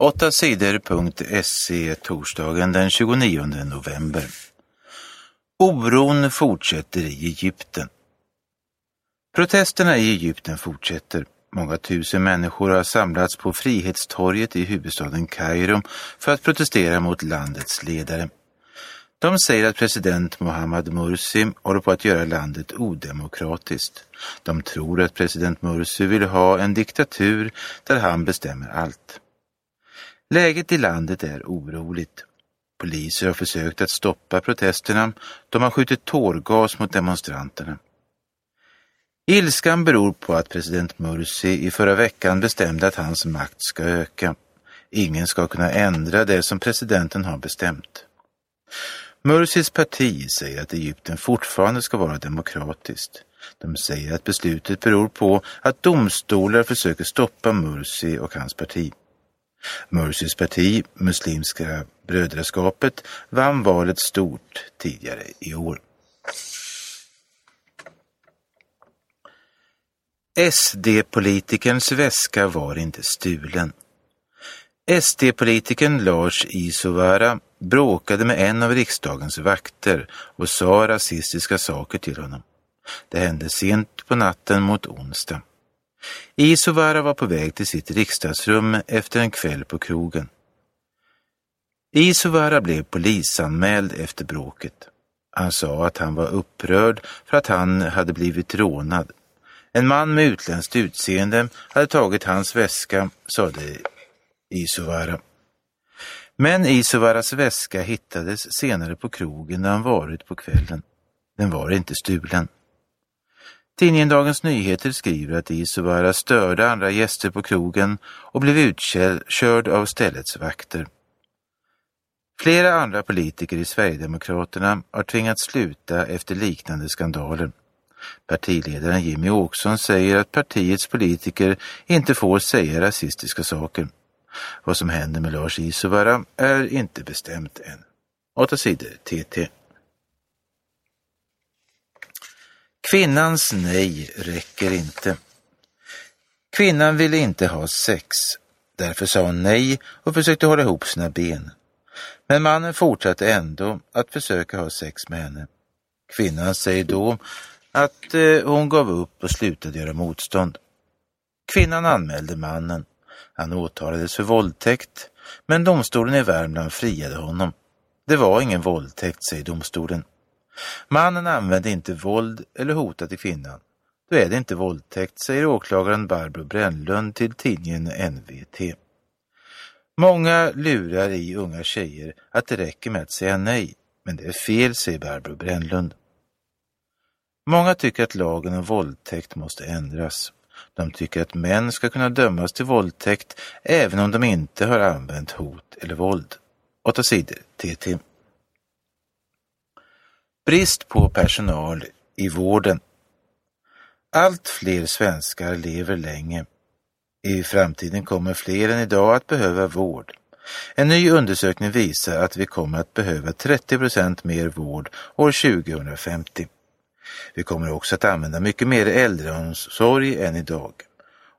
8 sidor.se torsdagen den 29 november. Oron fortsätter i Egypten. Protesterna i Egypten fortsätter. Många tusen människor har samlats på Frihetstorget i huvudstaden Kairo för att protestera mot landets ledare. De säger att president Mohammad Mursi håller på att göra landet odemokratiskt. De tror att president Mursi vill ha en diktatur där han bestämmer allt. Läget i landet är oroligt. Poliser har försökt att stoppa protesterna. De har skjutit tårgas mot demonstranterna. Ilskan beror på att president Mursi i förra veckan bestämde att hans makt ska öka. Ingen ska kunna ändra det som presidenten har bestämt. Mursis parti säger att Egypten fortfarande ska vara demokratiskt. De säger att beslutet beror på att domstolar försöker stoppa Mursi och hans parti. Mursis parti, Muslimska brödraskapet, vann valet stort tidigare i år. SD-politikerns väska var inte stulen. SD-politikern Lars Isovara bråkade med en av riksdagens vakter och sa rasistiska saker till honom. Det hände sent på natten mot onsdag. Isovara var på väg till sitt riksdagsrum efter en kväll på krogen. Isovara blev polisanmäld efter bråket. Han sa att han var upprörd för att han hade blivit rånad. En man med utländskt utseende hade tagit hans väska, sade Isovara. Men Isovaras väska hittades senare på krogen där han varit på kvällen. Den var inte stulen. Tidningen Dagens Nyheter skriver att Isovara störde andra gäster på krogen och blev utkörd av ställets vakter. Flera andra politiker i Sverigedemokraterna har tvingats sluta efter liknande skandaler. Partiledaren Jimmy Åkesson säger att partiets politiker inte får säga rasistiska saker. Vad som händer med Lars Isovara är inte bestämt än. 8 sidor TT. Kvinnans nej räcker inte. Kvinnan ville inte ha sex. Därför sa hon nej och försökte hålla ihop sina ben. Men mannen fortsatte ändå att försöka ha sex med henne. Kvinnan säger då att eh, hon gav upp och slutade göra motstånd. Kvinnan anmälde mannen. Han åtalades för våldtäkt, men domstolen i Värmland friade honom. Det var ingen våldtäkt, säger domstolen. Mannen använde inte våld eller hotade kvinnan. Då är det inte våldtäkt, säger åklagaren Barbro Brännlund till tidningen NVT. Många lurar i unga tjejer att det räcker med att säga nej, men det är fel, säger Barbro Brännlund. Många tycker att lagen om våldtäkt måste ändras. De tycker att män ska kunna dömas till våldtäkt även om de inte har använt hot eller våld. 8 sidor TT. Brist på personal i vården. Allt fler svenskar lever länge. I framtiden kommer fler än idag att behöva vård. En ny undersökning visar att vi kommer att behöva 30 procent mer vård år 2050. Vi kommer också att använda mycket mer äldreomsorg än idag.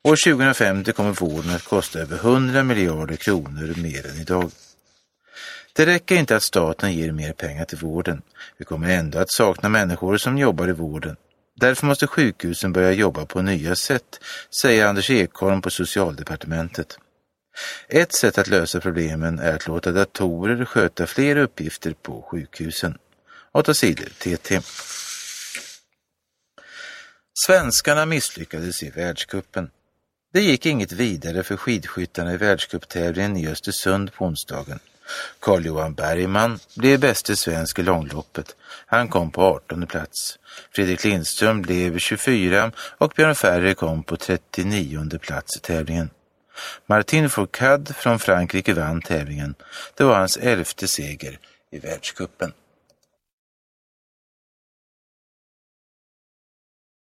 År 2050 kommer vården att kosta över 100 miljarder kronor mer än idag. Det räcker inte att staten ger mer pengar till vården. Vi kommer ändå att sakna människor som jobbar i vården. Därför måste sjukhusen börja jobba på nya sätt, säger Anders Ekholm på socialdepartementet. Ett sätt att lösa problemen är att låta datorer sköta fler uppgifter på sjukhusen. 8 sidor TT. Svenskarna misslyckades i världskuppen. Det gick inget vidare för skidskyttarna i världscuptävlingen i Östersund på onsdagen. Carl-Johan Bergman blev bäste svensk i långloppet. Han kom på 18 plats. Fredrik Lindström blev 24 och Björn Ferry kom på 39 plats i tävlingen. Martin Fourcade från Frankrike vann tävlingen. Det var hans elfte seger i världskuppen.